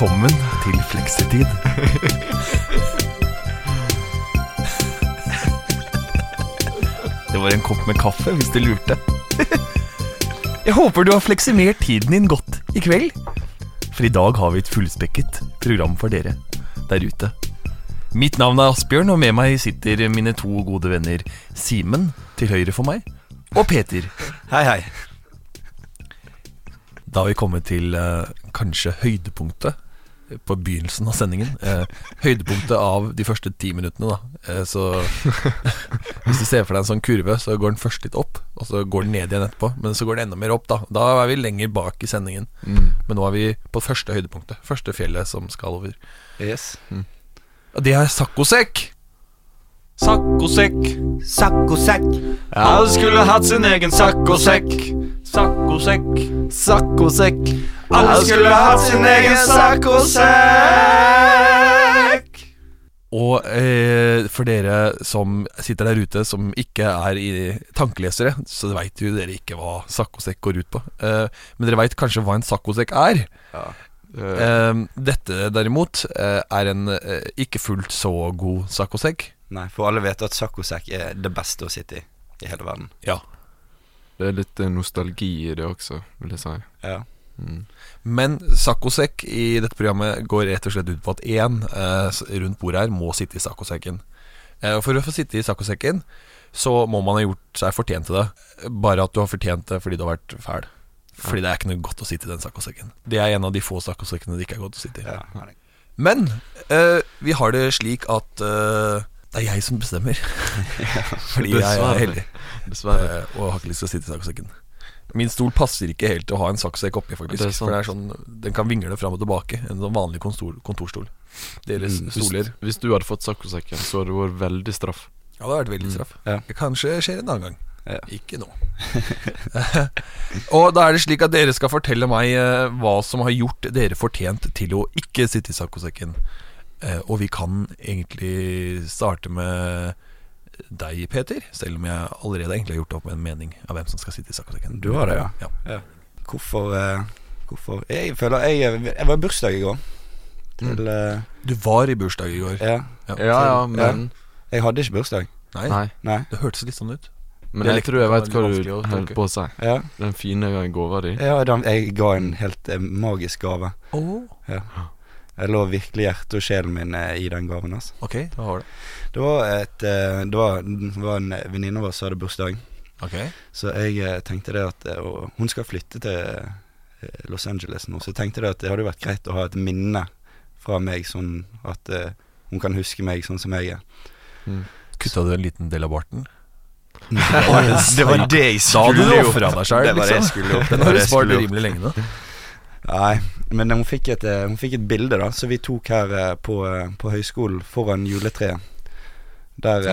Velkommen til Fleksitid. Det var en kopp med kaffe, hvis du lurte. Jeg håper du har fleksimert tiden din godt i kveld. For i dag har vi et fullspekket program for dere der ute. Mitt navn er Asbjørn, og med meg sitter mine to gode venner Simen til høyre for meg, og Peter. Hei, hei. Da har vi kommet til eh, kanskje høydepunktet på begynnelsen av sendingen. Eh, høydepunktet av de første ti minuttene, da. Eh, så hvis du ser for deg en sånn kurve, så går den først litt opp, og så går den ned igjen etterpå. Men så går den enda mer opp, da. Da er vi lenger bak i sendingen. Men nå er vi på første høydepunktet. Første fjellet som skal over. Yes. Og det er saccosekk! Saccosekk. Saccosekk. Alle skulle hatt sin egen saccosekk. Saccosekk. Saccosekk. Alle skulle hatt sin egen saccosekk. Og eh, for dere som sitter der ute som ikke er i tankelesere, så veit jo dere ikke hva saccosekk går ut på. Eh, men dere veit kanskje hva en saccosekk er. Ja. Eh, dette derimot eh, er en eh, ikke fullt så god saccosekk. Nei, for alle vet at saccosekk er det beste å sitte i i hele verden. Ja. Det er litt eh, nostalgi i det også, vil jeg si. Ja. Mm. Men saccosekk i dette programmet går rett og slett ut på at én eh, rundt bordet her må sitte i saccosekken. Eh, og for å få sitte i saccosekken, så må man ha gjort seg fortjent til det. Bare at du har fortjent det fordi du har vært fæl. Fordi det er ikke noe godt å sitte i den saccosekken. Det er en av de få saccosekkene det ikke er godt å sitte i. ja. Men eh, vi har det slik at eh, det er jeg som bestemmer. Fordi jeg er heldig Dessverre. eh, og har ikke lyst til å sitte i saccosekken. Min stol passer ikke helt til å ha en saccosekk oppi, faktisk. Det for det er sånn, den kan vingle fram og tilbake. En sånn vanlig kontor, kontorstol. Deres Mm, Hvis, stoler. hvis du hadde fått saccosekken, så hadde det vært veldig straff. Ja, det hadde vært veldig straff. Ja. Det kanskje skjer en annen gang. Ja. Ikke nå. og da er det slik at dere skal fortelle meg eh, hva som har gjort dere fortjent til å ikke sitte i saccosekken. Eh, og vi kan egentlig starte med deg, Peter. Selv om jeg allerede egentlig har gjort opp med en mening av hvem som skal sitte i saccosekken. Du har det, ja. ja. Hvorfor, eh, hvorfor Jeg føler jeg, jeg var i bursdag i går. Til mm. Du var i bursdag i går. Ja. Ja. Ja, ja, men Jeg hadde ikke bursdag. Nei, Nei. Nei. det hørtes litt sånn ut. Men jeg tror jeg veit hva du holder på å si. Ja. Den fine gåva di. ja den, jeg ga en helt eh, magisk gave. Oh. Jeg lå virkelig hjertet og sjelen min eh, i den gaven. Altså. Ok, hva var det? Det var, et, eh, det var, det var en venninne av oss som hadde bursdag. Ok Så jeg eh, tenkte det at og Hun skal flytte til Los Angeles nå, så jeg tenkte det at det hadde vært greit å ha et minne fra meg, sånn at hun kan huske meg sånn som jeg er. Mm. Kutta du en liten del av barten? det var det jeg Da hadde du skulle gjort. ofra deg sjøl, liksom. skulle gjort. Den har du spart rimelig lenge nå. Nei, men hun fikk, et, eh, hun fikk et bilde da som vi tok her eh, på, eh, på høyskolen foran juletreet. Der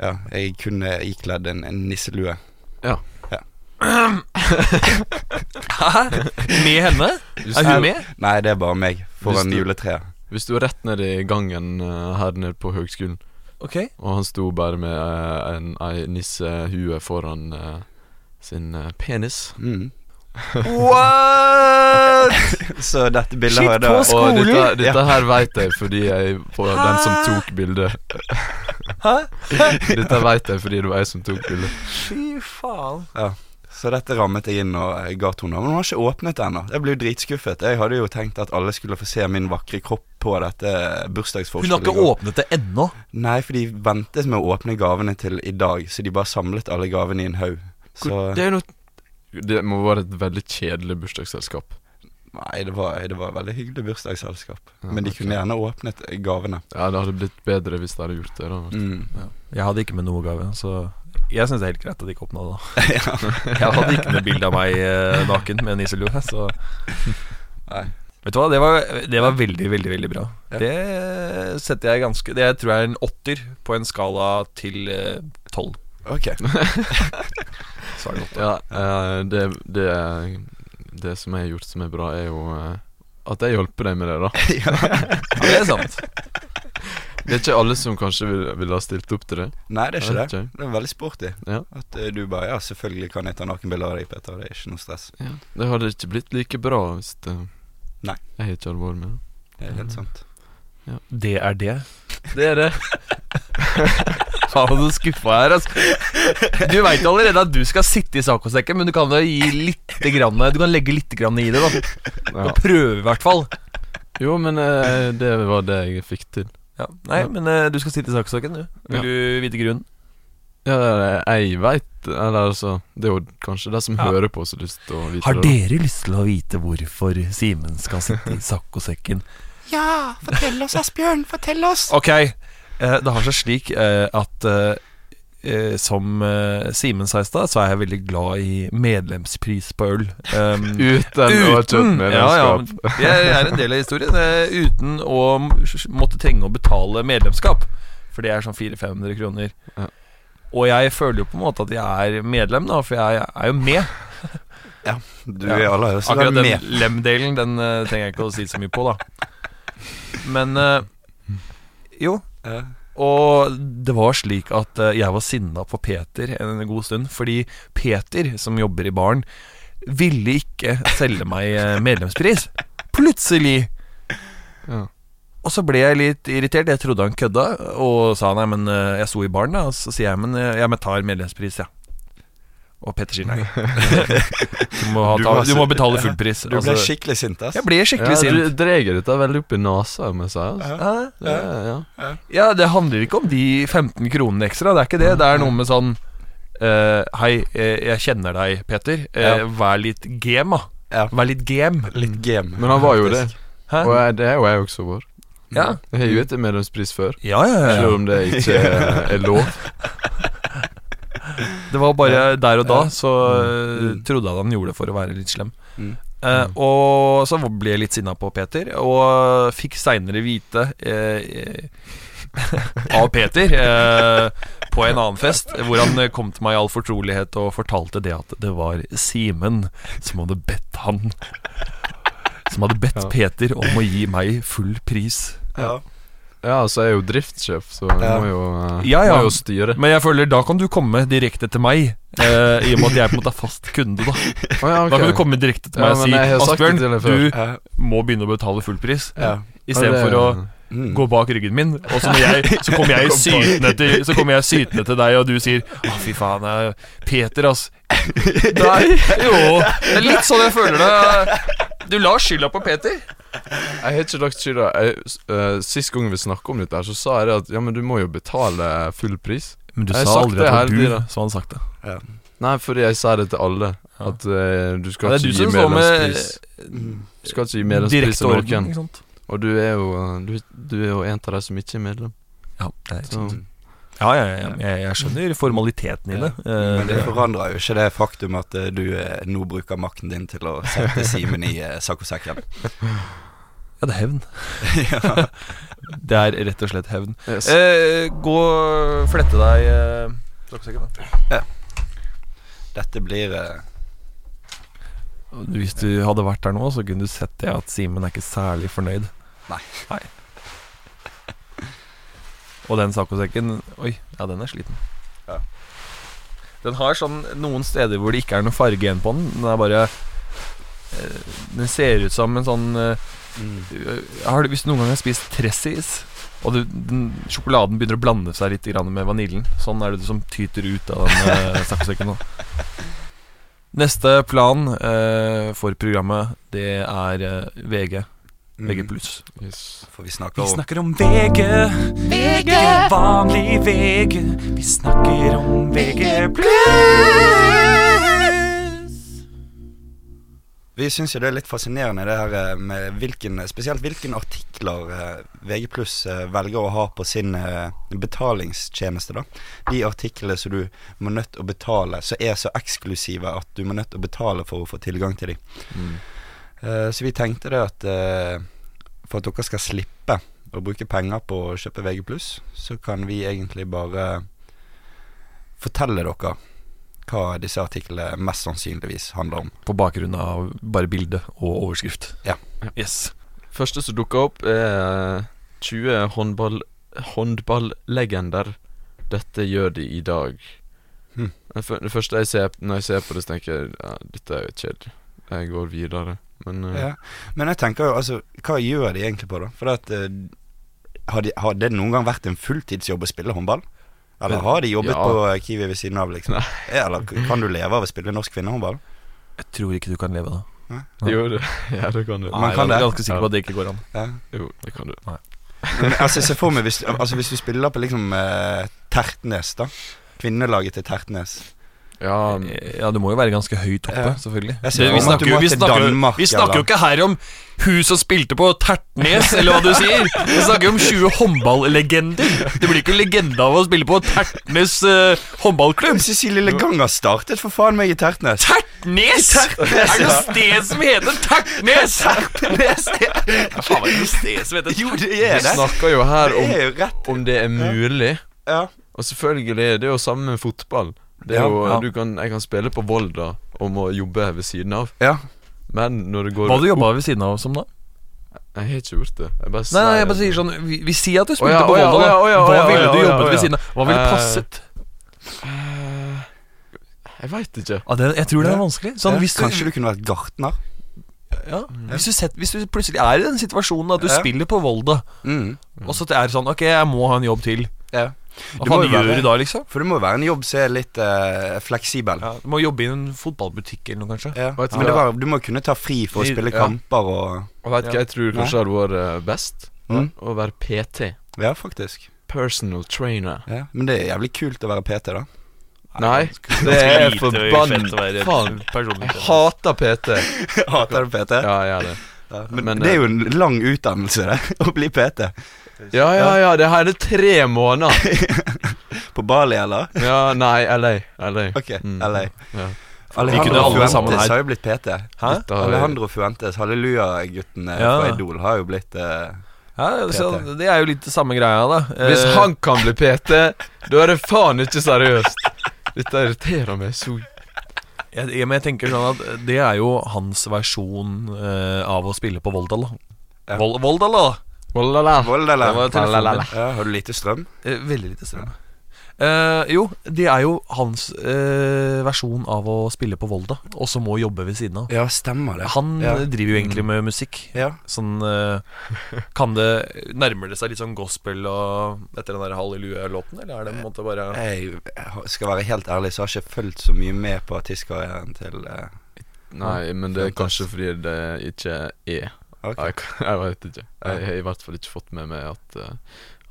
ja, jeg kunne ikledd en, en nisselue. Hæ? Med henne? Er hun med? Nei, det er bare meg foran Hvis du- juletreet. hvis du er rett ned i gangen her nede på høgskolen, Ok og han sto bare med en ei nissehue foran sin penis Mm. What?! Så dette bildet Shit har jeg da på Og Skolen? dette, dette her veit jeg fordi jeg var den som tok bildet. Hæ? Dette veit jeg fordi det var jeg som tok bildet. Fy faen. Ja. Så dette rammet jeg inn og eh, ga to navn. Men hun har ikke åpnet det ennå. Jeg ble jo dritskuffet. Jeg hadde jo tenkt at alle skulle få se min vakre kropp på dette Hun bursdagsforspillet. har ikke går. åpnet det ennå. Nei, for de ventet med å åpne gavene til i dag, så de bare samlet alle gavene i en haug. Så Det er jo noe Det må være et veldig kjedelig bursdagsselskap. Nei, det var, det var et veldig hyggelig bursdagsselskap. Ja, Men de okay. kunne gjerne åpnet gavene. Ja, det hadde blitt bedre hvis de hadde gjort det. da Mm. Jeg hadde ikke med noe gave, så jeg syns det er helt greit at de ikke åpna det. ja. Jeg hadde ikke noe bilde av meg eh, naken med nisselue, så Nei. Vet du hva, det var, det var veldig, veldig veldig bra. Ja. Det setter jeg ganske Det tror jeg er en åtter på en skala til eh, tolv. Ok. Så er det godt. Ja, eh, det, det, det som jeg har gjort som er bra, er jo eh, at jeg hjelper deg med det, da. ja. Ja, det er sant. Det er ikke alle som kanskje ville vil ha stilt opp til det. Nei, det er ikke det. ikke. Det er veldig sporty. Ja. At eh, du bare Ja, selvfølgelig kan jeg ta nakenbilder av deg, Peter. Det er ikke noe stress. Det hadde ikke blitt like bra hvis det, Nei. jeg ikke hadde vært med. Det er helt sant. Det er det. Det er det. Faen, så skuffa jeg er, altså. Du veit allerede at du skal sitte i saccosekken, men du kan jo gi litt grann, Du kan legge litt grann i det, da. Ja. Og prøve, i hvert fall. Jo, men eh, det var det jeg fikk til. Ja. Nei, men eh, du skal sitte i saccosekken, du. Vil Ja. du vite grunnen? Ja, jeg veit Eller altså Det er jo kanskje de som Ja. hører på, som har lyst til å vite Har dere lyst til å vite hvorfor Simen skal sitte i saccosekken? Ja, fortell oss, Asbjørn. Fortell oss. Ok, det har seg slik eh, at eh, eh, som eh, Simen sa i stad, så er jeg veldig glad i medlemspris på øl. Um, Uten, å ha kjøpt ja, ja. Jeg er en del av historien. eh, Uten å måtte trenge å betale medlemskap. For det er sånn 400-500 kroner. Ja. Og jeg føler jo på en måte at jeg er medlem, da, for jeg er jo med. Ja, Du er alle høyeste Akkurat den lem-delen, den eh, trenger jeg ikke å si så mye på, da. Men eh, Jo. Ja. Og det var slik at eh, jeg var sinna på Peter en god stund, fordi Peter, som jobber i baren, ville ikke selge meg eh, medlemspris. Plutselig! Ja. Og så ble jeg litt irritert. Jeg trodde han kødda, og sa nei, men eh, jeg sto i baren, da. Og så sier jeg men jeg tar medlemspris, ja. Og Petter sier nei. Du må, ha, Du ta, var du må betale full pris. Du ble Altså, skikkelig sint, ass. jeg ble skikkelig Ja, sint. du dreger dette veldig opp i nesa, må jeg. Altså. Ja, ja, ja. Ja, det handler ikke om de 15 kronene ekstra. Det er ikke det. Det er noe med sånn uh, Hei, eh, jeg kjenner deg, Peter. Uh, Vær litt game, da. Ja. Vær litt game. Litt game. Men han var jo det. Hæ? Og jeg, det er jo jeg også vår. Ja. Jeg har jo hatt medlemspris før, Ja, ja, ja, selv om det ikke er, er lov. Det var bare der og da, så eh, Mm. trodde jeg han gjorde det for å være litt slem. Mm. Eh, og så ble jeg litt sinna på Peter, og fikk seinere vite eh, eh, av Peter eh, på en annen fest, hvor han eh, kom til meg i all fortrolighet og fortalte det at det var Simen som hadde bedt han Som hadde bedt Ja. Peter om å gi meg full pris. Ja. Ja, altså jeg er jo driftssjef, så jeg Ja. må jo, uh, Ja, ja. må jo styre. Men jeg føler da kan du komme direkte til meg, uh, i og med at jeg på en måte er fast kunde. Da oh, ja, ok. Da kan du komme direkte til Ja, meg og si Asbjørn, du. Ja. må begynne å betale full pris. Ja. Istedenfor Ja, å Mm. gå bak ryggen min, og så, jeg, så kommer jeg sytende til Så kommer jeg sytende til deg, og du sier 'Å, fy faen, jeg, Peter, ass'. Nei, jo Det er litt sånn jeg føler det. Du lar skylda på Peter. Jeg har ikke lagt skylda. Eh, Sist gang vi snakka om dette, her Så sa jeg det at ja, men du må jo betale full pris. Men du Jeg sa aldri det at det var du som hadde sagt det. Ja. Nei, fordi jeg sa det til alle. At uh, du skal Ja, ikke gi med medlemspris. Du skal ikke gi medlemspris til noen. Og du er jo eh, du, du er jo en av de som ikke er medlem. Ja, det er, ikke Så, ja, ja, ja, jeg, jeg skjønner formaliteten i det. Eh, Men det forandrer jo ikke det faktum at eh, du eh, nå bruker makten din til å sette Simen i saccosekken. ja, det er hevn. Det er rett og slett hevn. yes. Eh, gå og flette deg eh, sokkesekken, da. Dette blir eh, Hvis du hadde vært der nå, så kunne du sett det at Simen er ikke særlig fornøyd. Nei. Og den saccosekken Oi, ja, den er sliten. Ja. Den har sånn noen steder hvor det ikke er noe farge igjen på den. Den er bare eh, Den ser ut som en sånn eh, mm. har du, Hvis du noen gang har spist Tressis, og du, den, sjokoladen begynner å blande seg litt grann med vaniljen Sånn er det det som tyter ut av den eh, saccosekken nå. Neste plan eh, for programmet, det er eh, VG. VG+. Mm. yes. For vi snakker om snakker om VG, VG, vanlig VG. Vi snakker om VG Vi syns jo det er litt fascinerende det her eh, med hvilken, spesielt hvilken artikler eh, VG pluss eh, velger å ha på sin betalingstjeneste. da De artiklene som du må nødt til å betale, som er så eksklusive at du må nødt til å betale for å få tilgang til dem. mm. Eh, så vi tenkte det at for at dere skal slippe å bruke penger på å kjøpe VG+, så kan vi egentlig bare fortelle dere hva disse artiklene mest sannsynligvis handler om. På bakgrunn av bare bilde og overskrift. Ja. Yes. Første som dukker opp, er 20 håndball, håndballegender. Dette gjør de i dag. Hm. Det, det første jeg ser når jeg ser på det, så tenker jeg ja, dette er jo kjedelig. Jeg går videre. Men uh, Ja. Men jeg tenker jo, altså Hva gjør de egentlig på, da? For at uh, har, de, har det noen gang vært en fulltidsjobb å spille håndball? Eller har de jobbet Ja. på eh, Kiwi ved siden av, liksom? Eller kan du leve av å spille norsk kvinnehåndball? Jeg tror ikke du kan leve da. Jo, det, ja, det kan du. Man Nei, kan jeg er ganske sikker på at det ikke går an. Ja. Jo, det kan du. Men altså, se for meg hvis, altså, hvis du spiller på liksom eh, Tertnes, da. Kvinnelaget til Tertnes. Ja, Ja, du må jo være ganske høyt oppe, Ja. selvfølgelig. Ser Det, vi snakker, jo- vi snakker, Danmark, vi snakker jo ikke her om hun som spilte på Tertnes, eller hva du sier. Vi snakker jo om 20 håndballegender. Det blir ikke legende av å spille på Tertnes uh, håndballklubb. Cecilie Leganger startet for faen meg i Tertnes. Tertnes! Er det noe sted som heter Tertnes? Tertnes Ja, faen, er det noe sted som heter Jo, det er det. Vi snakker jo her Det om er om det er mulig. Ja. Og selvfølgelig, det er jo samme med fotball. Det er jo, ja. Du kan, jeg kan spille på Volda og må jobbe ved siden av. ja. Men når det går Hva du jobba ved siden av som da? Jeg har ikke gjort det. Jeg bare Nei, nei, jeg bare sier sånn Vi, vi sier at du spilte oh, ja, på Volda, da. Oh, ja, å ja, Hva å ja, ville å du ja, jobbet å ved siden av? Hva ville Eh, passet? Uh, Jeg veit ikke. Ah, det, jeg tror det er vanskelig. Sånn, hvis, du, Kanskje du kunne vært gartner? ja, hvis, du sett, hvis du plutselig er i den situasjonen at du Ja. spiller på Volda, Mm. og så er det sånn Ok, jeg må ha en jobb til. Ja. Hva Det faen jo gjør være- du da, liksom? For det må jo være en jobb som er litt uh, fleksibel. Ja, du må jobbe i en fotballbutikk eller noe, kanskje. Ja. Vet Men det var, du må kunne ta fri for å I- spille ja. kamper og Jeg vet hva jeg tror kanskje kanskje hadde vært eh, best? Mm. Å være PT. Ja, faktisk. Personal trainer. Ja. Men det er jævlig kult å være PT, da. Nei, det er forbannet Faen. Jeg hater PT. Hater du PT? Ja, jeg gjør det. Ja, Men, Men, det er eh, jo en lang utdannelse, det, å bli PT. Ja, ja, ja. Det her er tre måneder. På Bali, eller? Ja, nei, LA. LA. Ok, Mm. LA. Ja. Alejandro Fuentes sammen har jo blitt PT. Hæ? Alejandro Fuentes, halleluja-gutten eh, Ja. fra Idol, har jo blitt uh, Ja, så det er jo litt det samme greia, da. Hvis Eh, han kan bli PT, da er det faen ikke seriøst. Dette irriterer meg så jeg, jeg, Men jeg tenker sånn at det er jo hans versjon uh, av å spille på Voldal. da. Ja. Vol Volda, da. Eller? Det var. Ja, har du lite strøm? Eh, veldig lite strøm. Eh, jo, det er jo hans eh, versjon av å spille på Volda, og så må jobbe ved siden av. Ja, stemmer det. Han ja. driver jo egentlig med musikk. Ja. Sånn eh, Kan det Nærmer det seg litt sånn gospel og etter den der halleluja-låten, eller er det på en måte bare Jeg skal være helt ærlig, så har jeg ikke fulgt så mye med på artistkarrieren til eh, Nei, men det er kanskje fordi det ikke er. Ok. Jeg, jeg vet ikke. Jeg har i hvert fall ikke fått med meg at uh,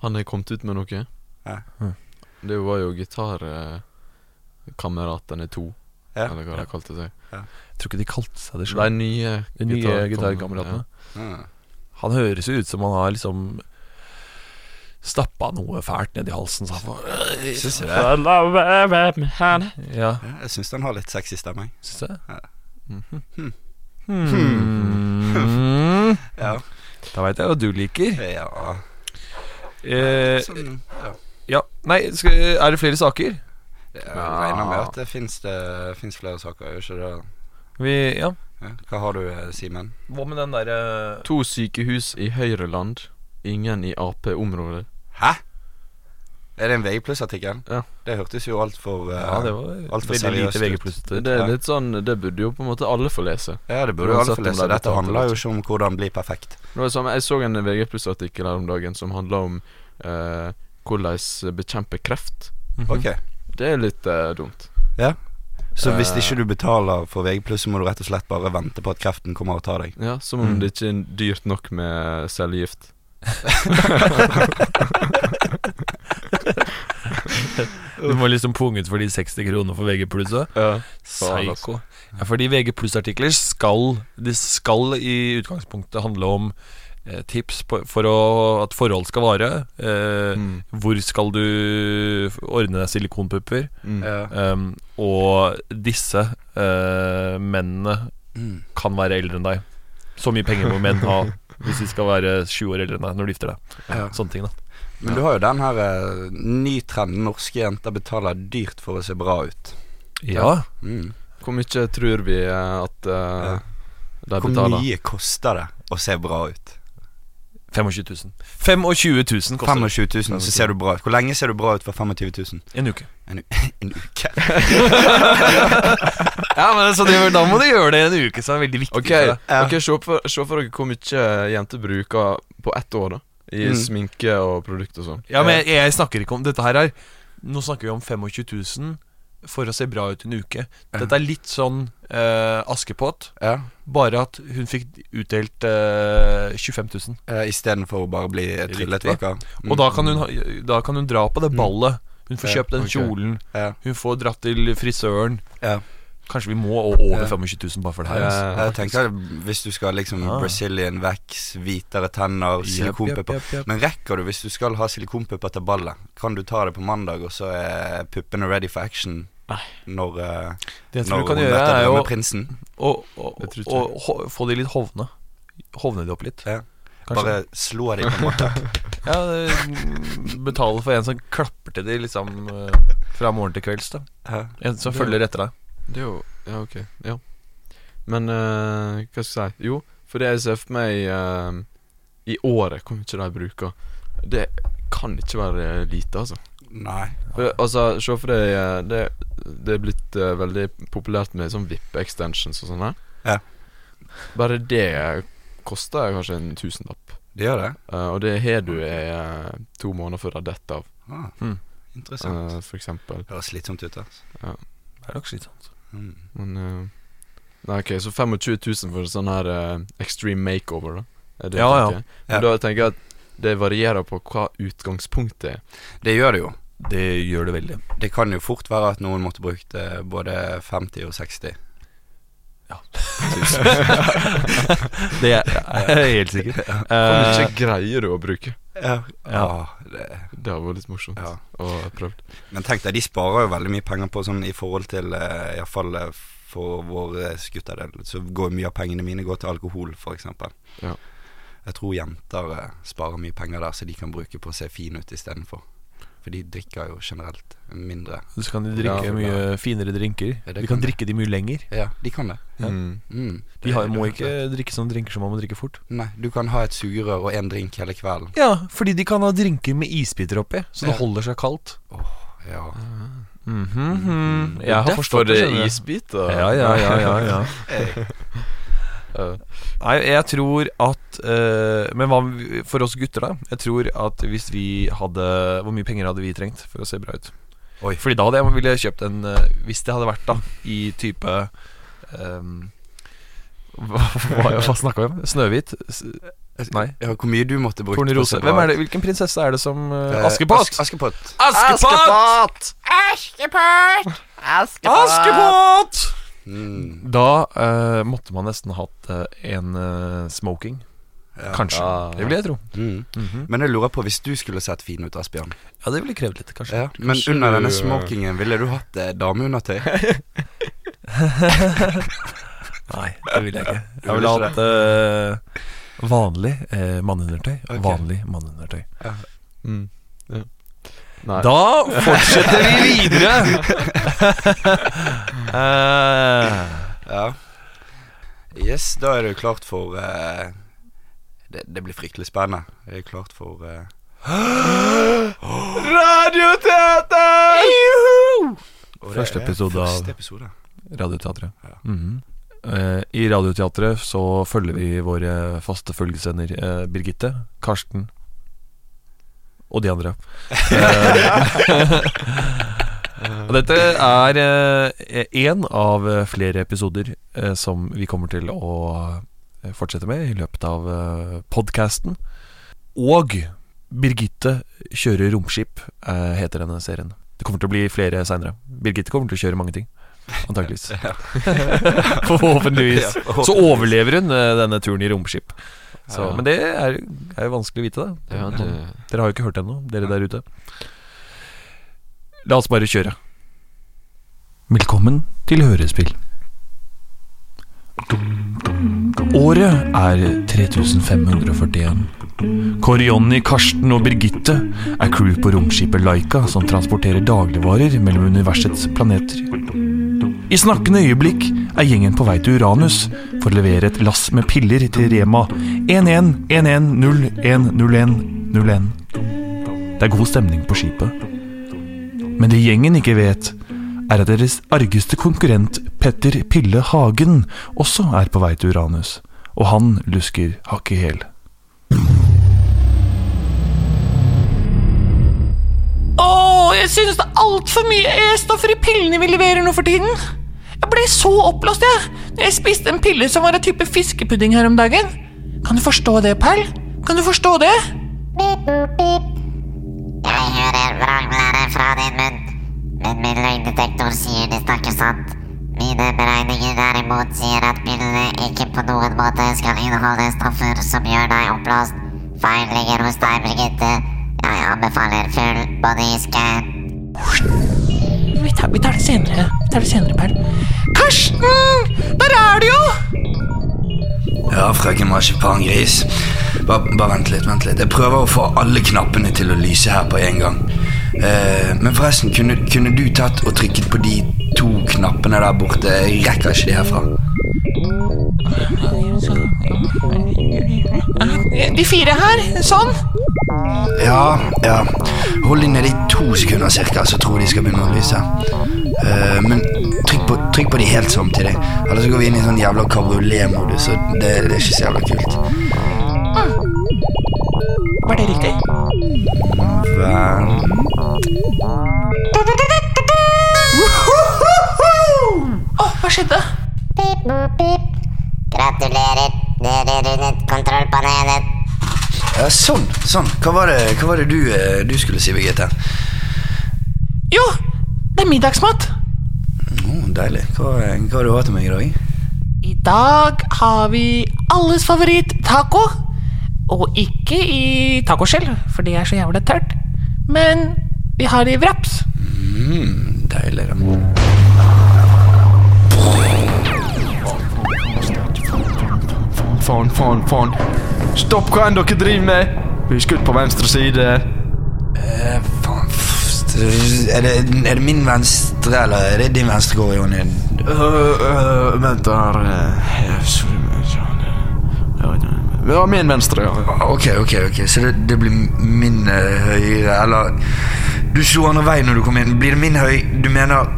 han har kommet ut med noe. Ja. Mm. Det var jo Gitarkameratene to, Ja. eller hva Ja. de kalte seg. Jeg tror ikke de kalte seg det De sjøl. nye De nye gitarkameratene. Mm. Han høres jo ut som han har liksom Stappa noe fælt nedi halsen. Så han du det? Ja, Ja, jeg syns den har litt sexy stemme. jeg. syns det? Ja. Hmm Hmm. Ja. Da veit jeg hva du liker. ja. Eh, Sånn, ja. ja, nei, skal, er det flere saker? Jeg regner med at det fins flere saker, gjør ikke det? Vi, ja. Hva har du, eh, Simen? Hva med den derre To sykehus i Høyreland, ingen i Ap-området. Hæ? Er det en VG pluss-artikkel? Ja. Det hørtes jo altfor uh, Ja, det var alt for seriøst ut. Det er litt sånn Det burde jo på en måte alle få lese. Ja, det burde jo alle få det lese. Dette handler jo ikke om hvordan bli perfekt. Det var samme, Jeg så en VG pluss-artikkel her om dagen som handla om uh, hvordan bekjempe kreft. Mhm. Ok Det er litt uh, dumt. Så hvis Eh. ikke du betaler for VG+, så må du rett og slett bare vente på at kreften kommer og tar deg. Ja, Som om Mm. det ikke er dyrt nok med cellegift. Du må liksom punge ut for de 60 kroner for VG. Ja. Psyko. Ja, fordi VG pluss-artikler skal Det skal i utgangspunktet handle om eh, tips på, for å, at forhold skal vare. Eh, Mm. Hvor skal du ordne deg silikonpupper? Mm. Um, og disse eh, mennene Mm. kan være eldre enn deg. Så mye penger må menn ha hvis de skal være 20 år eldre enn deg når de gifter deg. Ja. Sånne ting, da. Men du har jo den her uh, ny trenden norske jenter betaler dyrt for å se bra ut. Ja. Mm. Hvor mye tror vi eh, at eh, Ja. de Hvor betaler? mye koster det å se bra ut? 25 000. 25 000 koster det. 25 000, så ser du bra ut. Hvor lenge ser du bra ut for 25 000? En uke. En, u en uke. Ja, men så det, Da må du gjøre det i en uke, så er det veldig viktig. Ok, for deg. Ok, se for, se for dere hvor mye jenter bruker på ett år, da. I Mm. sminke og produkt og sånn. Ja, men jeg, jeg snakker ikke om Dette her er Nå snakker vi om 25 000 for å se bra ut en uke. Dette er litt sånn uh, Askepott, Ja. bare at hun fikk utdelt uh, 25 000. Uh, Istedenfor å bare bli tryllet vekk av. Mm. Og da kan, hun, ha- da kan hun dra på det Mm. ballet. Hun får kjøpt den ok. kjolen. Ja. Hun får dratt til frisøren. Ja. Kanskje vi må over Ja. 25 000 bare for det her. Altså. Jeg tenker Hvis du skal liksom ja. Brazilian wax, hvitere tenner, silikonpupper jepp. Men rekker du, hvis du skal ha silikonpupper til ballet, kan du ta det på mandag, og så er puppene ready for action Nei. når, eh, Det jeg når tror du kan gjøre, er jo å, å, få de litt hovne. Hovne de opp litt. Ja. Bare slå de på en måte. Ja, betale for en som klapper til de liksom eh, fra morgen til kvelds. da En som følger etter deg. Det er jo Ja, ok. Ja. Men eh, hva skal jeg si? Jo, for det jeg ser for meg eh, i året, hvor mye de bruker Det kan ikke være lite, altså. Nei. For, altså, se for deg eh, det, det er blitt eh, veldig populært med sånn VIP-extensions og sånn her. Ja. Bare det koster kanskje en tusenlapp. Det gjør det? Eh, og det har du i eh, to måneder før det detter av, Ah, Mm. Interessant. eh, for eksempel. Høres slitsomt ut, altså. Det er nok slitsomt. Mm. Men uh, Nei, ok, så 25 000 for sånn her uh, extreme makeover, da? Det Ja? Ja. Men da tenker jeg at det varierer på hva utgangspunktet er. Det gjør det jo. Det gjør det veldig. Det kan jo fort være at noen måtte brukt eh, både 50 og 60. Ja. Det er jeg helt sikker. Hvor Eh, mye greier du å bruke? ja. Ja. Det, Det har vært litt morsomt ja. å prøve. Men tenk deg, de sparer jo veldig mye penger på sånn i forhold til uh, Iallfall uh, for våre gutter. Så går mye av pengene mine går til alkohol, f.eks. Ja. Jeg tror jenter eh, sparer mye penger der, så de kan bruke på å se fine ut istedenfor. For de drikker jo generelt mindre. så kan de drikke Ja, mye finere drinker. Ja, de kan kan de. drikke de mye lenger. Ja, de kan det. Ja. Mm. Mm. De har, må det ikke drikke sånne drinker som man må drikke fort. Nei, du kan ha et sugerør og én drink hele kvelden. Ja, fordi de kan ha drinker med isbiter oppi, så det holder seg kaldt. Ja. Mhm. Jeg har forstått det. er du. isbiter. Ja, ja, ja, ja, ja. Eh, Nei, jeg tror at uh, Men hva for oss gutter, da? Jeg tror at hvis vi hadde Hvor mye penger hadde vi trengt for å se bra ut? Oi. Fordi da hadde jeg ville kjøpt en eh, Hvis det hadde vært da i type um, Hva, hva, hva snakka vi om? Snøhvit? Nei. ja, hvor mye du måtte bruke Tornerose? Hvem er det, hvilken prinsesse er det som uh, Eh, Askepott! As Askepott. Askepott! Askepott! Mm. Da eh, måtte man nesten hatt eh, en eh, smoking. Ja. Kanskje. Ja. Det vil jeg tro. Mm. Mhm. Men jeg lurer på, hvis du skulle sett fin ut, Asbjørn Ja, det ville krevd litt, kanskje. ja. Men Kanskje under denne eh, smokingen, ville du hatt eh, dameundertøy? Nei, det vil jeg ikke. Jeg ville hatt eh, vanlig eh, manneundertøy. Okay. Vanlig manneundertøy. mm. ja. Nei. Da fortsetter vi videre! uh, Ja. Yes, da er det klart for uh, det, det blir fryktelig spennende. Det er klart for uh, Radioteater! Første episode av- episode. Radioteatret. Ja. Mm -hmm. uh, I Radioteatret så følger vi våre faste følgesender Birgitte, Karsten og de andre. Eh, og dette er én av eh, flere episoder eh, som vi kommer til å fortsette med i løpet av podcasten. Og Birgitte kjører romskip, heter denne serien. Det kommer til å bli flere seinere. Birgitte kommer til å kjøre mange ting. Antakeligvis. Forhåpentligvis. Så overlever hun eh, denne turen i romskip. Så, Men det er, er jo vanskelig å vite. Ja, det, Dere har jo ikke hørt det ennå, dere der ute. La oss bare kjøre. Velkommen til Hørespill. Året er 3541. Kåre Jonny, Karsten og Birgitte er crew på romskipet Laika som transporterer dagligvarer mellom universets planeter. I snakkende øyeblikk er gjengen på vei til Uranus for å levere et lass med piller til Rema 1111010101. Det er god stemning på skipet. Men det gjengen ikke vet, er at deres argeste konkurrent Petter Pille Hagen også er på vei til Uranus, og han lusker hakk i hæl. Åh, jeg synes det er altfor mye E-stoffer i pillene vi leverer nå for tiden. Jeg ble så oppblåst, jeg, når jeg spiste en pille som var en type fiskepudding her om dagen. Kan du forstå det, Perl? Kan du forstå det? Jeg hører vranglære fra din munn, men min løgndetektor sier det snakker sant. Mine beregninger derimot sier at pillene ikke på noen måte skal inneholde stoffer som gjør deg oppblåst. Feil ligger hos deg, Birgitte. Jeg anbefaler full bodyscan. Vi tar, vi tar det senere. Vi tar det senere, Perl. Karsten! Der er du jo! Ja, frøken marsipangris. Bare, bare vent litt, vent litt. Jeg prøver å få alle knappene til å lyse her på en gang. Eh, men forresten, kunne, kunne du tatt og trykket på de to knappene der borte? Jeg rekker ikke de herfra. De fire her. Sånn. Ja, ja. Hold de nede i to sekunder cirka, så tror jeg de skal begynne å lyse. Eh, men trykk på, trykk på de helt samtidig. Ellers går vi inn i sånn jævla kabriolet-modus, og det, det er ikke så jævla kult. Var det riktig? Vent dere rundet kontrollpanelet. Ja, sånn, sånn. Hva var det, hva var det du, eh, du skulle si, Birgitte? Jo, det er middagsmat. Oh, deilig. Hva, hva har du hatt til meg i dag? I dag har vi alles favoritt taco. Og ikke i tacoskjell, for det er så jævlig tørt. Men vi har det i wraps. Mm, deilig, da. Faen, faen, faen. Stopp hva enn dere driver med! Vi er skutt på venstre side. Eh, faen er det, er det min venstre, eller er det din venstre går, Jonny? Uh, uh, vent her sorry, men- Ja, min venstre, ja. Ok, ok, ok, så det, det blir min uh, høyre, eller Du slo andre vei når du kom inn. Blir det min høy... Du mener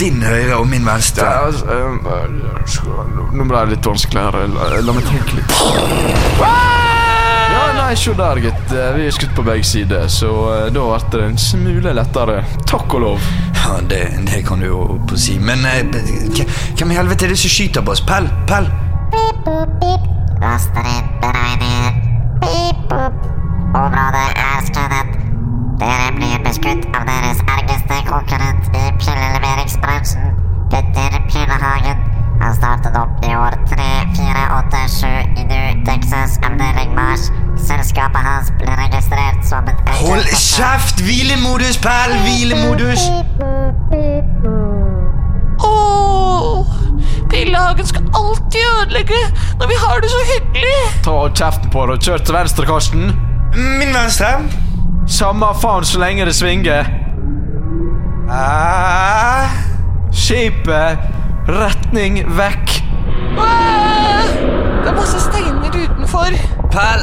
din høyre og min venstre? Ja, altså, Nå ble det litt vanskeligere. La, la meg tenke litt. Ja, nei, se der, gitt. Eh, Vi er skutt på begge sider, så eh, da ble det en smule lettere. Takk og lov. Ja, det, det kan du jo på si. Men eh, hvem i helvete er det som skyter på oss? Pell, Pell! Pip, pip. Laster inn beregninger. Pip, pip. Området er skredet. Dere blir beskutt av deres ergeste konkurrent i pilleleveringsbransjen, Petter Pillehagen. Han startet opp i år 3487 i New Texas, avdeling Mars. Selskapet hans ble registrert som et Hold kjeft! Hvilemodus, Pell! Hvilemodus! Pillehagen skal alltid ødelegge når vi har det så hyggelig. Ta kjeften på deg og kjør til venstre, Karsten. Min venstre. Samme faen så lenge det svinger. Ah. Skipet, retning vekk. Ah, Det er masse steiner utenfor. Pell!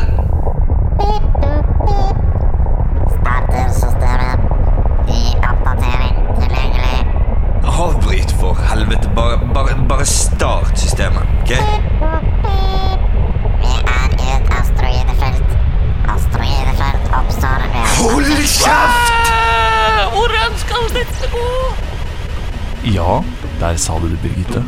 Starter systemet. Ny oppdatering tilgjengelig. Avbryt, for helvete. Bare, bare, bare start systemet, ok? Vi er i et asteroidefelt. Asteroidefelt oppstår ved Hold kjeft! Åh, Hvordan skal dette gå? Ja, der sa du det, Birgitte.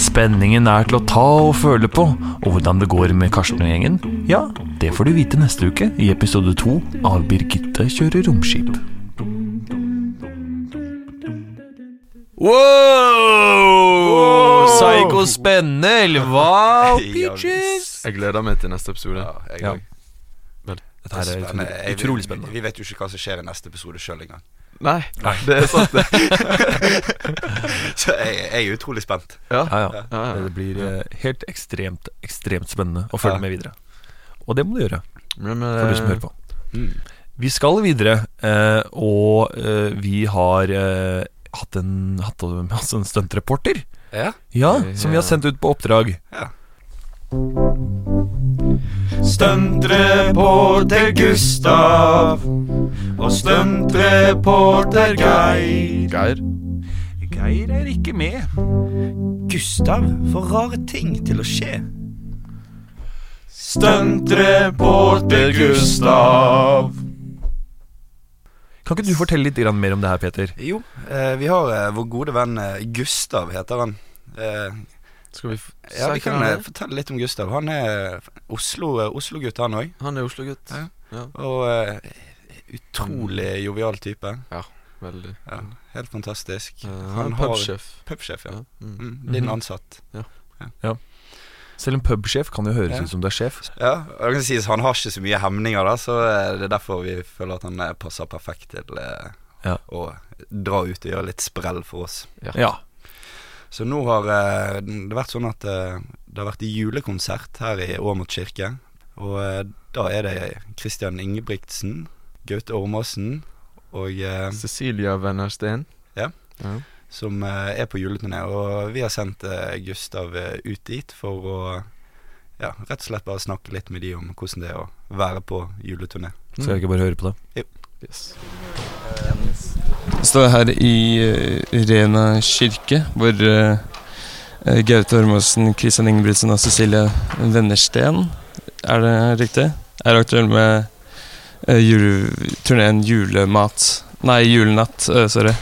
Spenningen er til å ta og føle på, og hvordan det går med Karsten og gjengen, ja, det får du vite neste uke i episode to av Birgitte kjører romskip. Wow! Psycho spennende, eller hva? Peaches? Jeg gleder meg til neste episode. jeg Ja. Dette her er Spennende. utrolig, utrolig spennende. Vi vet jo ikke hva som skjer i neste episode sjøl engang. Nei, det er sant, det. Så jeg, jeg er utrolig spent. Ja. Ja, ja. Ja, ja. Det blir eh, helt ekstremt, ekstremt spennende å følge Ja. med videre. Og det må du gjøre, Men, men, for du som hører på. Mm. Vi skal videre, eh, og eh, vi har eh, hatt en, hatt med oss en stuntreporter. Ja. Ja, Ja. som vi har sendt ut på oppdrag. Stuntreporter Gustav og stuntreporter Geir. Geir. Geir er ikke med. Gustav får rare ting til å skje. Stuntreporter Gustav. Kan ikke du fortelle litt mer om det her, Peter? Jo, eh, vi har eh, vår gode venn eh, Gustav, heter han. Eh, Skal vi f ja, Vi kan han eh, fortelle litt om Gustav. Han er Oslo-gutt, Oslo-gutt, han òg. Han er Oslo-gutt. Ja. Ja, Og uh, utrolig jovial type. Ja, veldig. Ja, helt fantastisk. Uh, Han han er pubsjef. Pubsjef, ja. Ja. Mm. Mm, din Mhm. ansatt. Selv en pubsjef kan jo høres Ja. ut som du er sjef. Ja, og det kan sies Han har ikke så mye hemninger, da så eh, det er derfor vi føler at han eh, passer perfekt til uh, Ja. å dra ut og gjøre litt sprell for oss. Ja. Så nå har eh, det vært sånn at eh, det har vært julekonsert her i Åmot kirke. Og eh, da er det Christian Ingebrigtsen, Gaute Ormåsen og eh, Cecilia Wennersten. Ja. ja. som eh, er på juleturné. Og vi har sendt eh, Gustav ut dit for å ja, rett og slett bare snakke litt med de om hvordan det er å være på juleturné. Skal jeg ikke bare høre på det? Yes. Jeg står her i eh, Rena kirke, hvor eh, eh, Gaute Ormåsen, Kristian Ingebrigtsen og Cecilie Vennersten, er det riktig? Er aktuell med uh, jule, turneen Julemat Nei, Julenatt, Uh, sorry.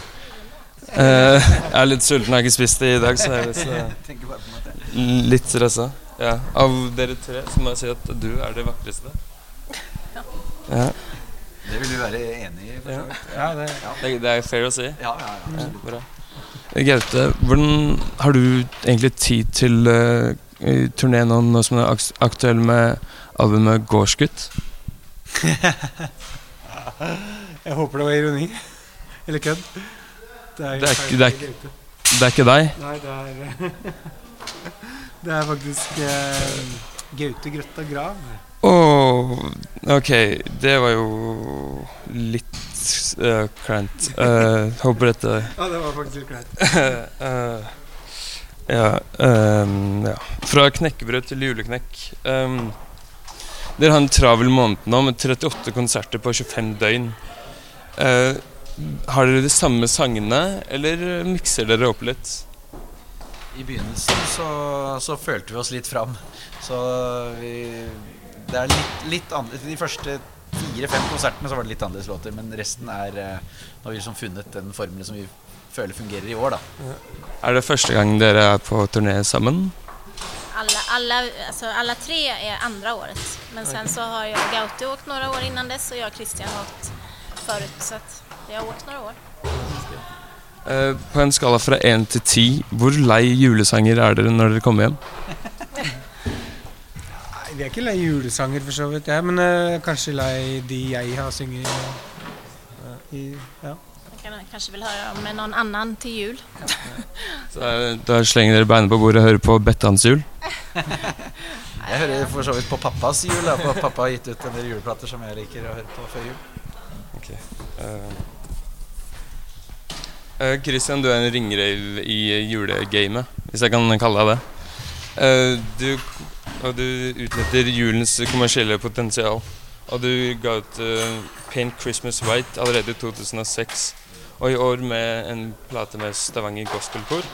Uh, jeg er litt sulten, jeg har ikke spist det i dag, så jeg er litt, uh, litt stressa. Ja. Av dere tre så må jeg si at du er det vakreste. Ja. Det vil du være enig i? for så vidt? Ja, det, det, det er fair å si. Ja, ja, ja. absolutt. bra. Gaute, hvordan har du egentlig tid til uh, turné nå, nå som du er aktuell med albumet Gårdsgutt? Jeg håper det var ironi. Eller kødd. Det er, Det er det er Det er ikke deg? Nei, det er Det er faktisk uh, Gaute Grøtta Grav. Åh, ok, det var jo litt uh, kleint. Uh, håper dette Ja, det var faktisk litt kleint. uh, ja, um, ja. Fra knekkebrød til juleknekk. Um, dere har en travel måned nå med 38 konserter på 25 døgn. Uh, har dere de samme sangene, eller mikser dere opp litt? I begynnelsen så, så følte vi oss litt fram. Så vi Det er litt, litt annerledes De første fire-fem konsertene så var det litt annerledes låter, men resten er eh, Nå har vi liksom funnet den formelen som vi føler fungerer i år, da. Er det første gang dere er på turné sammen? Alle, alle, altså, alle tre er andre året. Men sen så har jag Gaute åkt noen år innan dess og jeg og Christian har åkt forut. Så jeg vi har åkt noen år. Eh, på en skala fra én til ti, hvor lei julesanger er dere når dere kommer hjem? Vi er ikke lei julesanger for så vidt, jeg, men uh, kanskje lei de jeg har sunget uh, i Ja. Kanskje kan, høre vill höra om noen annen til jul. Så eh, da slenger dere beina på bordet og hører på Bettans jul? Jeg hører for så vidt på pappas jul. Da, for pappa har gitt ut en del juleplater som jeg liker å høre på før jul. Okay. Uh, Christian, du er en ringrev i julegamet, hvis jeg kan kalle deg det. Eh, du, og du utnytter julens kommersielle potensial. Og du ga ut eh, Paint Christmas White allerede i 2006. Og i år med en plate med Stavanger Gospelkor.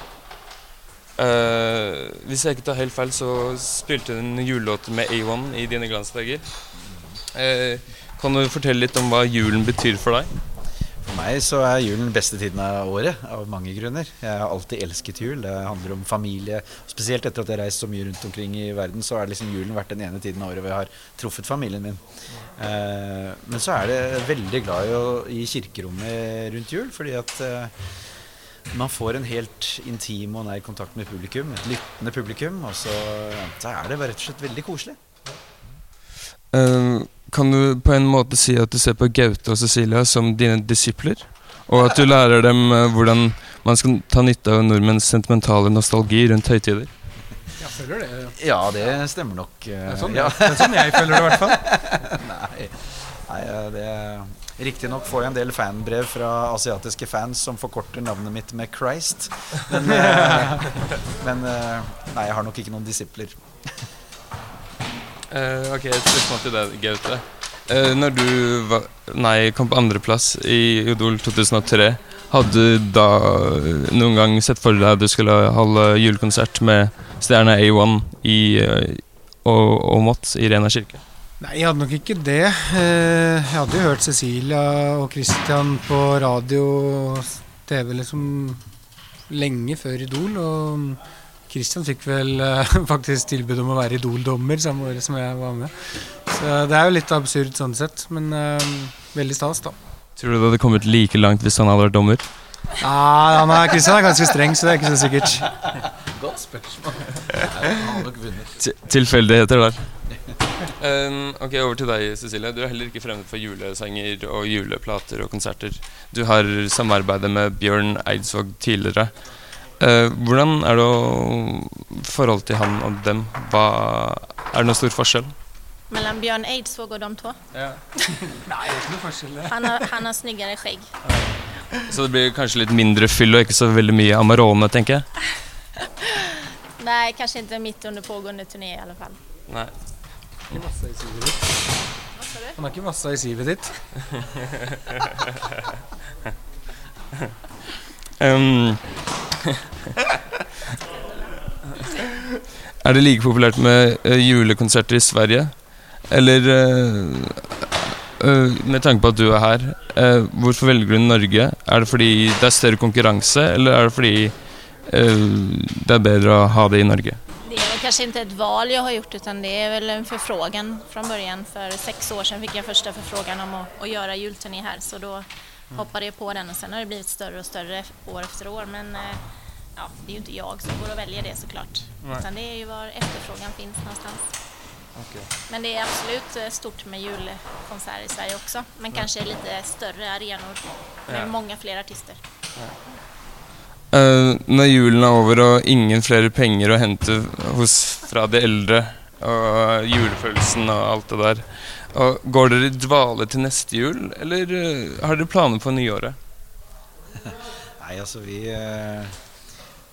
Uh, hvis jeg ikke tar helt feil, så spilte du en julelåt med A1 i dine glansdager. Uh, kan du fortelle litt om hva julen betyr for deg? For meg så er julen beste tiden av året, av mange grunner. Jeg har alltid elsket jul. Det handler om familie. Spesielt etter at jeg har reist så mye rundt omkring i verden, så har liksom julen vært den ene tiden av året hvor jeg har truffet familien min. Eh, men så er det veldig glad i, å, i kirkerommet rundt jul, fordi at eh, man får en helt intim og nær kontakt med publikum. Et lyttende publikum. Og så, så er det rett og slett veldig koselig. Eh, kan du på en måte si at du ser på Gaute og Cecilia som dine disipler? Og at du lærer dem eh, hvordan man skal ta nytte av nordmenns sentimentale nostalgi rundt høytider? Jeg føler det. Ja, det stemmer nok. eh, Det er sånn, ja. det er sånn jeg føler det, i hvert fall. Nei. Nei, det Riktignok får jeg en del fanbrev fra asiatiske fans som forkorter navnet mitt med Christ. Men, eh, men nei, jeg har nok ikke noen disipler. Eh, ok, et spørsmål til deg, Gaute. Uh, når du var, nei, kom på andreplass i Idol 2003, hadde du da eh, noen gang sett for deg at du skulle holde julekonsert med stjerna A1 i og, og Mott i Rena kirke? Nei, jeg hadde nok ikke det. Eh, Jeg hadde jo hørt Cecilia og Christian på radio og TV liksom lenge før Idol. Og Christian fikk vel eh, faktisk tilbud om å være Idol-dommer samme året som jeg var med. Så det er jo litt absurd sånn sett, men eh, veldig stas, da. Tror du det hadde kommet like langt hvis han hadde vært dommer? Ja, han er, Christian er ganske streng, så det er ikke så sikkert. Godt spørsmål. Tilfeldigheter der. Um, ok, Over til deg, Cecilie. Du er heller ikke fremmed for julesanger og juleplater og konserter. Du har samarbeidet med Bjørn Eidsvåg tidligere. Eh, hvordan er det å forhold til han og dem? Hva, er det noen stor forskjell? Mellom Bjørn Eidsvåg og de två. Nei, det er ikke noe forskjell. Han har, han har snyggare skägg. Så det blir kanskje litt mindre fyll og ikke så veldig mye Amarone, tenker jeg. Nei, kanskje ikke midt under pågående turné i alle fall. Nei. Han har ikke massa i sivet ditt. Um, er det like populært med eh, julekonserter i Sverige? Eller eh, eh, Med tanke på at du er her, hvorfor velger du Norge? Er det fordi det er større konkurranse, eller er det fordi det er bedre å ha det i Norge? Det är kanskje inte ett val jag har gjort utan det är väl en förfrågan från början. För sex år sedan fick jag första förfrågan om att, att göra julturné här så då hoppade jag på den och sen har det blivit större och större år efter år. Men eh, ja, det är ju inte jag som går och väljer det såklart. Utan det är ju var efterfrågan finns någonstans. Men det är absolut eh, stort med julkonserter i Sverige också. Men kanske lite större arenor med Ja. många fler artister. Eh, når julen er over og ingen flere penger å hente hos, fra de eldre, og julefølelsen og alt det der, og går dere i dvale til neste jul, eller eh, har dere planer på nyåret? Nei, altså vi eh,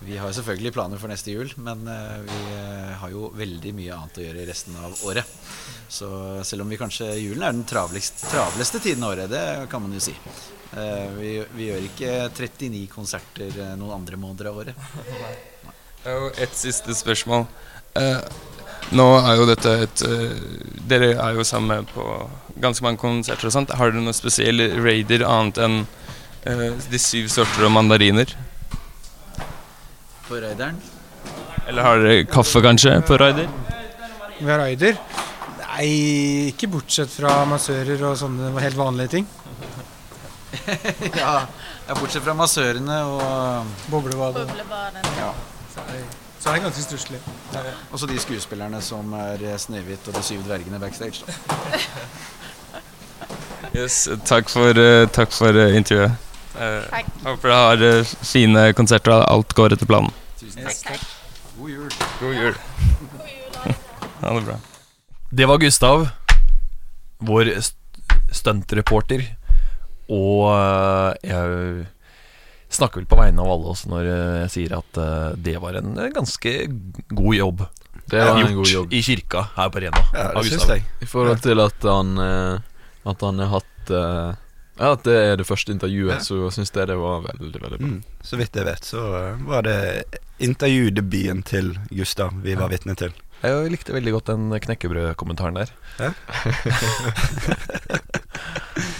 Vi har selvfølgelig planer for neste jul, men eh, vi har jo veldig mye annet å gjøre i resten av året. Så selv om vi kanskje julen er den travleste, travleste tiden av året, det kan man jo si. Vi, vi gjør ikke 39 konserter noen andre måneder av året. Og et siste spørsmål. Nå er jo dette et eh, Dere er jo sammen på ganske mange konserter og sånt. Har dere noen spesielle raider annet enn uh, de syv sorter og mandariner? På Raideren? Eller har dere kaffe, kanskje, på raider? Vi har raider. Nei, ikke bortsett fra massører og sånne helt vanlige ting. ja, ja, bortsett fra massørene og Boblebadet. Boblebadet. Bubblebaden. Så er det- er ganske stusslig. Ja. også de skuespillerne som er eh, Snehvit og de syv dvergene backstage. Da. Yes, takk for, eh, takk for eh, intervjuet. Takk. håper dere har fine konserter og alt går etter planen. Tusen takk. God jul. God jul. Ha det bra. Det var Gustav, vår st- stuntreporter. Og jeg snakker vel på vegne av alle oss når øh, jeg sier at øh, det var en øh, ganske god jobb. Det var en god jobb. i kirka her på Rena. Ja, det syns jeg. I forhold til at han eh, At han har hatt eh, Ja, at det er det første intervjuet, Ja. så syns jeg det var veldig, veldig bra. Mm. Så vidt jeg vet, så var det intervjudebuten til Gustav vi var vitne til. Jeg likte veldig godt den knekkebrødkommentaren der. Ja.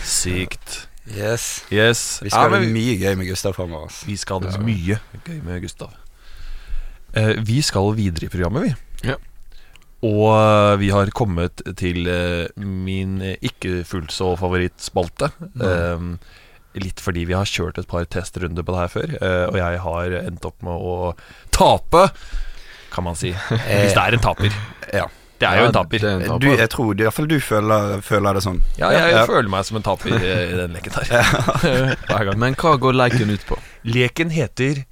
Sykt. Yes. Yes. Vi skal Ja, ha det mye gøy med Gustav framover. Altså. Vi skal ha det mye gøy med Gustav. Eh, vi skal videre i programmet, vi. Ja. Og eh, vi har kommet til eh, min ikke fullt så favorittspalte. Eh, litt fordi vi har kjørt et par testrunder på det her før, eh, og jeg har endt opp med å tape, kan man si. Hvis det er en taper. Ja. Det er jo en taper. er en taper. Du, jeg tror iallfall du føler, føler det sånn. Ja, jeg Ja. føler meg som en taper eh, i den leken her. Hver gang. Men hva går leken ut på? Leken heter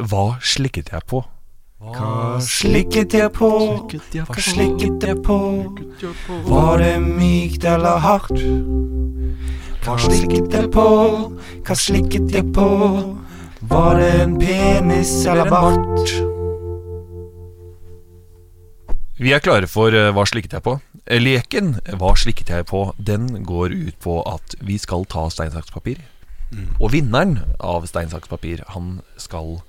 Hva slikket jeg på? Hva slikket jeg på? Hva slikket jeg på? Var det mykt eller hardt? Hva slikket jeg på? Hva slikket jeg på? Var det en penis eller bart? Vi er klare for eh, Hva slikket jeg på? Eh, Leken Hva slikket jeg på? Den går ut på at vi skal ta stein, saks, papir. Og vinneren av stein, saks, papir, han skal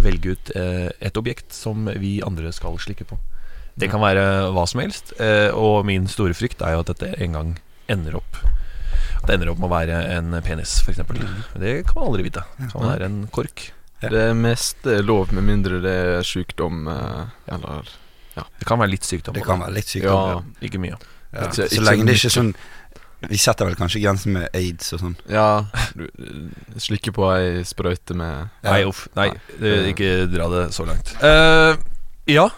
velge ut eh, et objekt som vi andre skal slikke på. Det kan være hva som helst, eh, og min store frykt er jo at dette en gang ender opp At det ender opp med å være en penis, f.eks. Det kan man aldri vite. Kan være en kork. Det er mest lov, med mindre det er sykdom eh, eller Det kan være litt sykdom. Det kan være litt sykdom. Ja. Ikke mye. Ja. Ikke- Så ikke lenge det ikke er sånn Vi setter vel kanskje grensen med aids og sånn. Ja, du, slikker på ei sprøyte med Nei, uff. Nei, eh, ikke dra det så langt. Eh, ja,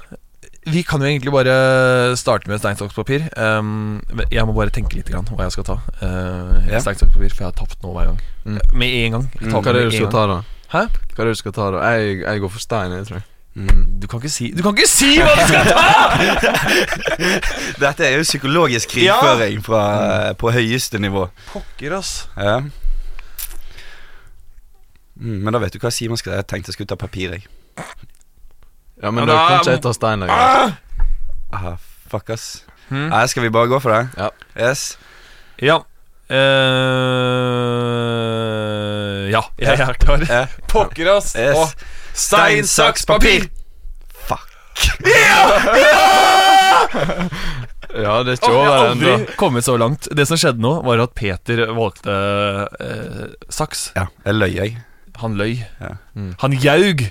vi kan jo egentlig bare starte med stein, saks, papir. Um, men jeg må bare tenke litt grann hva jeg skal ta. Uh, Ja. Stein, saks, papir, for jeg har tapt nå hver gang. Mm. Med en gang. Jeg Mm. taper Hva er det med du en skal gang. ta, da? Hæ? Hva er det du skal ta, da? Jeg, jeg går for stein, jeg tror jeg. Mm. Du kan ikke si Du kan ikke si hva du skal ta! Dette er jo psykologisk krigføring fra, på høyeste nivå. Pokker, ass. Ja. Mm, men da vet du hva Simon skal Jeg tenkte jeg skulle ta papir, jeg. Ja, men Ja, da da- kan ikke jeg ta stein lenger. Aha, fuck, ass. Hmm. Nei, skal vi bare gå for det? Ja. Yes. Ja. Uh, ja, jeg er klar. Pokker, ass. Yes. Og stein, saks, papir! Fuck. Ja, det er ikke over ennå. kommet så langt. Det som skjedde nå, var at Peter valgte eh, saks. Ja, jeg løy, jeg. Han løy. Ja. Mm. Han ljaug.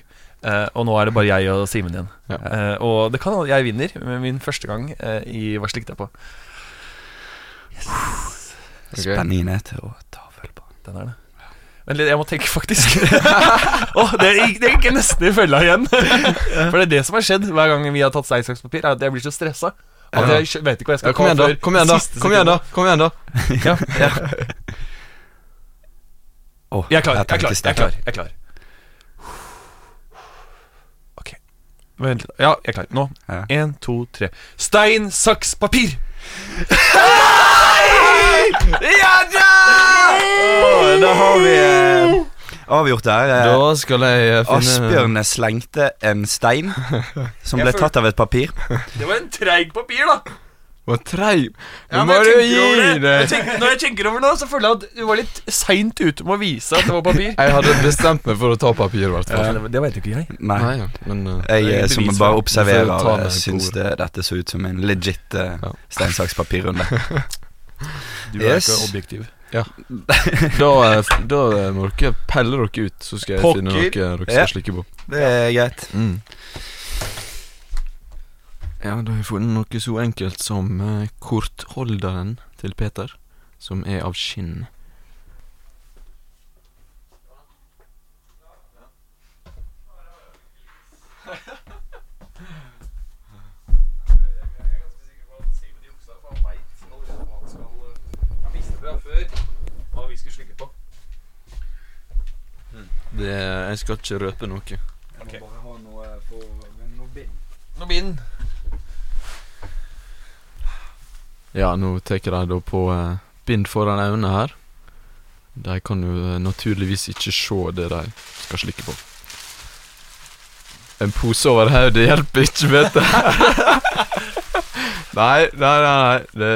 Eh, og nå er det bare jeg og Simen igjen. Ja. Eh, og det kan hende jeg vinner med min første gang eh, i Hva slikte jeg på. Ok. Spenningen er til å ta følge på. Den er det. Men litt- jeg må tenke, faktisk. Åh, det, gikk, det gikk nesten i følga igjen. For det er det som har skjedd hver gang vi har tatt stein, saks, papir, er at jeg blir så stressa. At jeg vet ikke hva jeg skal Ja, kom igjen, da. Kom igjen, da. Kom igjen, da. Kom igjen, da. Ja, ja. Oh, Jeg er klar. Jeg er klar. Jeg er klar. Jeg er klar. Ok. Vent litt. Ja, jeg er klar. Nå. Ja. Én, to, tre. Stein, saks, papir! Ja da! Åh, da har vi eh, avgjort det her. Eh, Da skal jeg eh, finne Asbjørn slengte en stein som ble tatt av et papir. Det var en treig papir, da. Hva treig. Ja, Nå men må jeg du tenker over gi det. Jeg deg. tenker, når jeg tenker over det, nå, så føler jeg at du var litt seint ute med å vise at det var papir. Jeg hadde bestemt meg for å ta papir, i hvert fall. Ja, det, det veit jo ikke jeg. Nei. Nei. Men eh, Jeg eh, som bevis for bare det. observerer, får eh, det syns det, dette så ut som en legit uh, Ja. stein, saks, papir-runde. Du er Yes. ikke objektiv. da, eh, da eh, må dere pelle dere ut, så skal jeg finne noe dere skal Ja. slikke på. Det er greit. Mm. Ja, da har jeg funnet noe så enkelt som eh, kortholderen til Peter, som er av skinn. Det, jeg skal ikke røpe noe. Jeg må bare ha noe, på, noe bind. Noe bind. Ja, nå tar de da på eh, bind foran øynene her. De kan jo eh, naturligvis ikke se det de skal slikke på. En pose over hodet hjelper ikke, vet du. nei, nei, nei. nei. Det,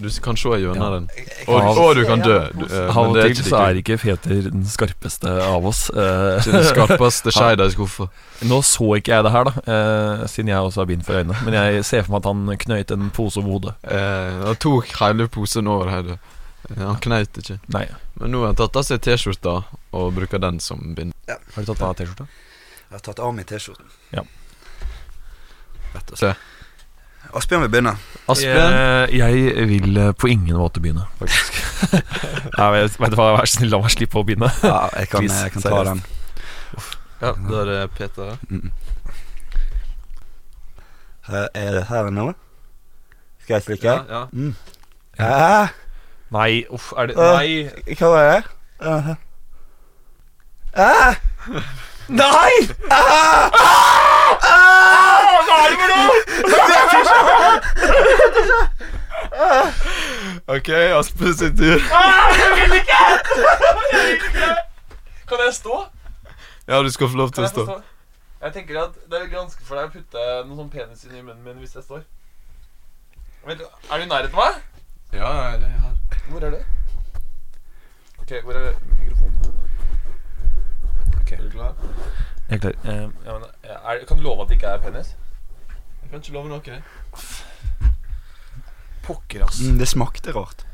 du kan se gjennom den. Og, og du kan dø. Du, uh, Av og til så er ikke Feter den skarpeste av oss. Uh, den skarpeste skeida i skuffa. Nå så ikke jeg det her, da, uh, siden jeg også har bind for øynene. Men jeg ser for meg at han knøyt en pose over hodet. Han tok hele posen over hodet. Han knaut ikke. Nei. Men nå har han tatt av seg T-skjorta og bruker den som bind. Har du tatt av T-skjorta? Jeg har tatt av meg T-skjorten. Ja. Rett og Se. slett. Asbjørn vil begynne. Asbjørn, Eh, jeg vil eh, på ingen måte begynne, faktisk. Nei, vet, vet du hva, Vær så snill, la meg slippe å begynne. Ja, jeg kan, jeg kan ta den. ja, da er det Peter. Mm. Er det her nå? Skal jeg slikke? Ja, ja. Mm. Ja. Nei, uff, er det Øh. Nei! Hva var det? Uh, ah! Nei! Ah! OK, Aspen sin tur. Kan jeg stå? Ja, du skal få lov til å stå. Jeg tenker at det er ganske for deg å putte noen sånn penis inn i munnen min hvis jeg står. Vent, er du i nærheten av meg? Ja, jeg er her. Hvor er du? Ok, hvor er mikrofonen? Ok. Er du klar? Jeg er klar. Eh, ja, men, er, kan du love at det ikke er penis? Kan ikke love noe. Pokker, ass. Mm, det smakte rart.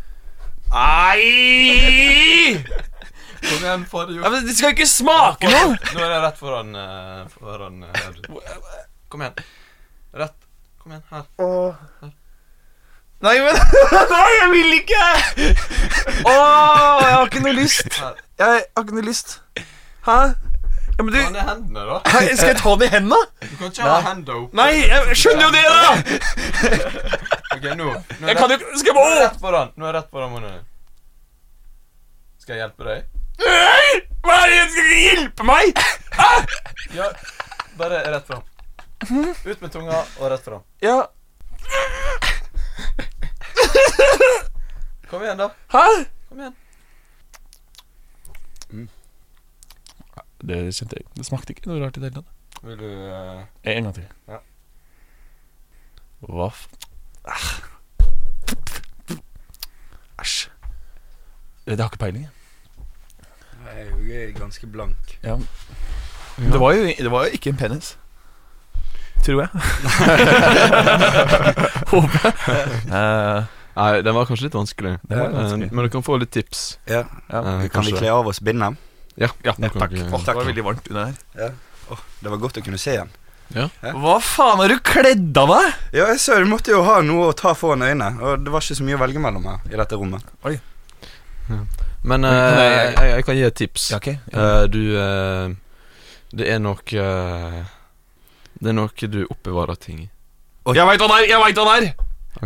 Nei! Kom igjen, få det Ja, gjort. men det skal ikke smake noe! Nå er jeg rett foran uh, Foran eh, her. Kom igjen. Rett. Kom igjen, her. Nei, men Nei, jeg vil ikke! Åh, jeg har ikke noe lyst. Her. Jeg har ikke noe lyst. Hæ? Ja, men du Ta ned hendene, da. Hei, Skal jeg ta den i hendene? Du kan ikke ha hendene opp. Nei, jeg skjønner jo det, da! Ok, nå. nå Jeg kan jo Skal jeg bare rett foran. Nå er jeg rett foran munnen din. Skal jeg hjelpe deg? Nei! Hva er det? Skal du hjelpe meg? Ja, bare rett fram. Ut med tunga og rett fram. Ja. Kom igjen, da. Hæ? Kom igjen. Det kjente jeg. Det smakte ikke noe rart i det hele tatt. Vil du eh, En gang til. Ja. Hva f... Ah. Æsj. Det har ikke peiling. jeg. Jeg er jo ganske blank. Ja. Det, var jo, det var jo ikke en penis. Tror jeg. Håper jeg. Eh, Nei, den var kanskje litt vanskelig. Det var Eh, vanskelig. Men du kan få litt tips. Ja. ja. Eh, Kan vi kanskje. kle av oss bindet? Ja, ja, Ja, takk. Åh, det var veldig varmt under her. Åh, det var godt å kunne se igjen. Hva faen har du kledd av deg? Ja, jeg så du måtte jo ha noe å ta foran øynene, og det var ikke så mye å velge mellom her i dette rommet. Oi Men uh, eh, jeg- jeg, jeg kan gi et tips. Ja, ok. uh, du uh, Det er nok Det er noe du oppbevarer ting i. Jeg veit hva det er! Jeg veit hva det er!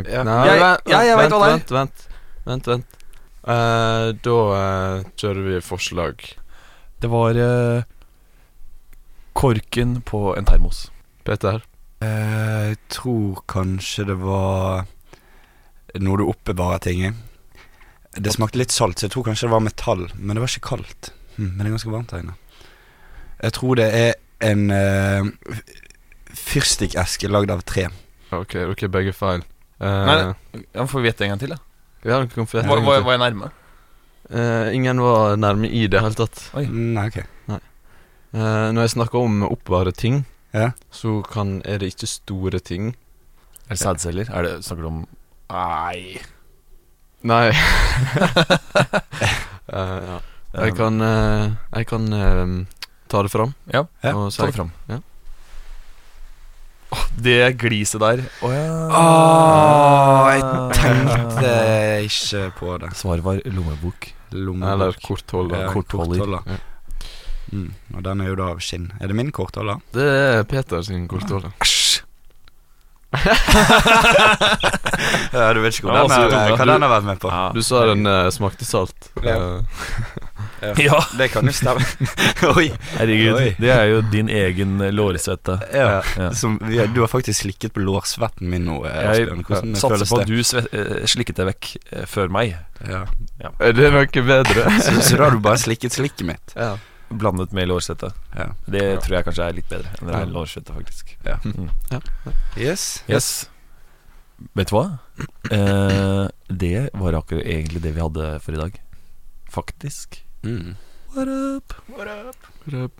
Ja. Nei, Jeg- vent, jeg vent, vent, vent, vent, vent. Eh, Da kjører vi forslag. Det var eh, korken på en termos. Petter? Eh, Jeg tror kanskje det var noe du oppbevarer ting i. Det smakte litt salt, så jeg tror kanskje det var metall, men det var ikke kaldt. Hm, men det er ganske varmt her inne. Jeg tror det er en uh, fyrstikkeske lagd av tre. Ok, dere er begge feil. Eh, Nei, Ja, Får vi gjette en gang til, da? ja, dere kan få gjette en var, gang til. var jeg nærme? Eh, ingen var nærme i det hele tatt. Oi. Nei, ok. Eh, når jeg snakker om å oppbevare ting, Ja. så kan, er det ikke store ting. Er det sædceller? Er det, snakker du om Nei. Nei. uh, ja. Jeg kan, eh, jeg kan eh, ta det fram. Ja, Ja, Ta det fram. Ja. Det gliset der. Å ja. Åh, jeg tenkte ikke på det. Svaret var lommebok. Lommebok. Eller kortholder. Ja, kortholder. kortholder. Ja. Mm, og den er jo da av skinn. Er det min kortholder? Det er Peter sin kortholder. Æsj. Ja, du vet ikke hvor den altså, er, hva den har vært med på. Du sa den uh, smakte salt. Ja. Ja, Det kan jo stemme. Oi. herregud. Oi. Det er jo din egen eh, lårsvette. Ja. Ja. Som, ja, du har faktisk slikket på lårsvetten min nå, eh, Jeg Asbjørn. Satser på at du eh, slikket det vekk før meg. Ja. det ikke bedre? Så, så da har du bare slikket slikket mitt. ja. Blandet med lårsvette. Ja. Det tror jeg kanskje er litt bedre enn Ja. lårsvette, faktisk. Ja. Mm. Yes. Yes. Vet du hva? Eh, det var akkurat egentlig det vi hadde for i dag. Faktisk. Mm. What up? Røp.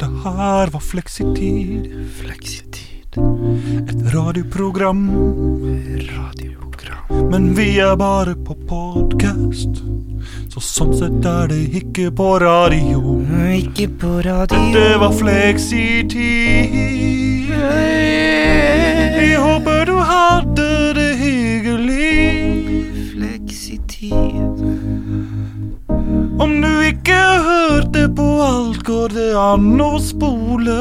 Det her var Fleksitid. Fleksitid. Et radioprogram. Radioprogram. Men vi er bare på podkast. Så sånn sett er det ikke på radio. Ikke på radio. Det var Fleksitid. Alt, går det an å spole.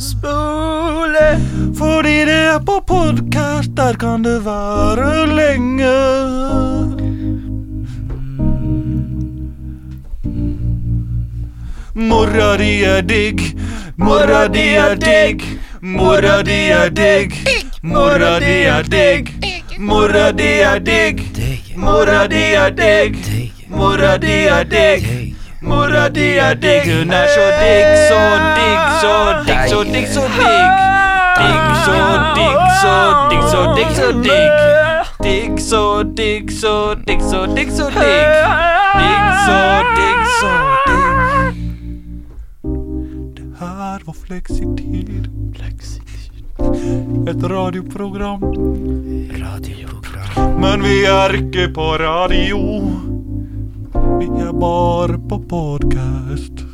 Spole. Fordi det er på podkast, der kan det være lenge. Mora di er digg, Mora di er digg, mora di er digg, mora di er digg, mora di er digg, mora di er digg, mora di er digg. Mora di er digg, hun er så digg, så digg, så digg, så digg, så digg. Digg, så digg, så digg, så digg, så digg. Digg, så digg, så digg, så digg, så digg. Digg, så digg, så digg. Det her var Fleksitid. Et radioprogram. Men vi er ikke på radio. Vi er bare på podkast.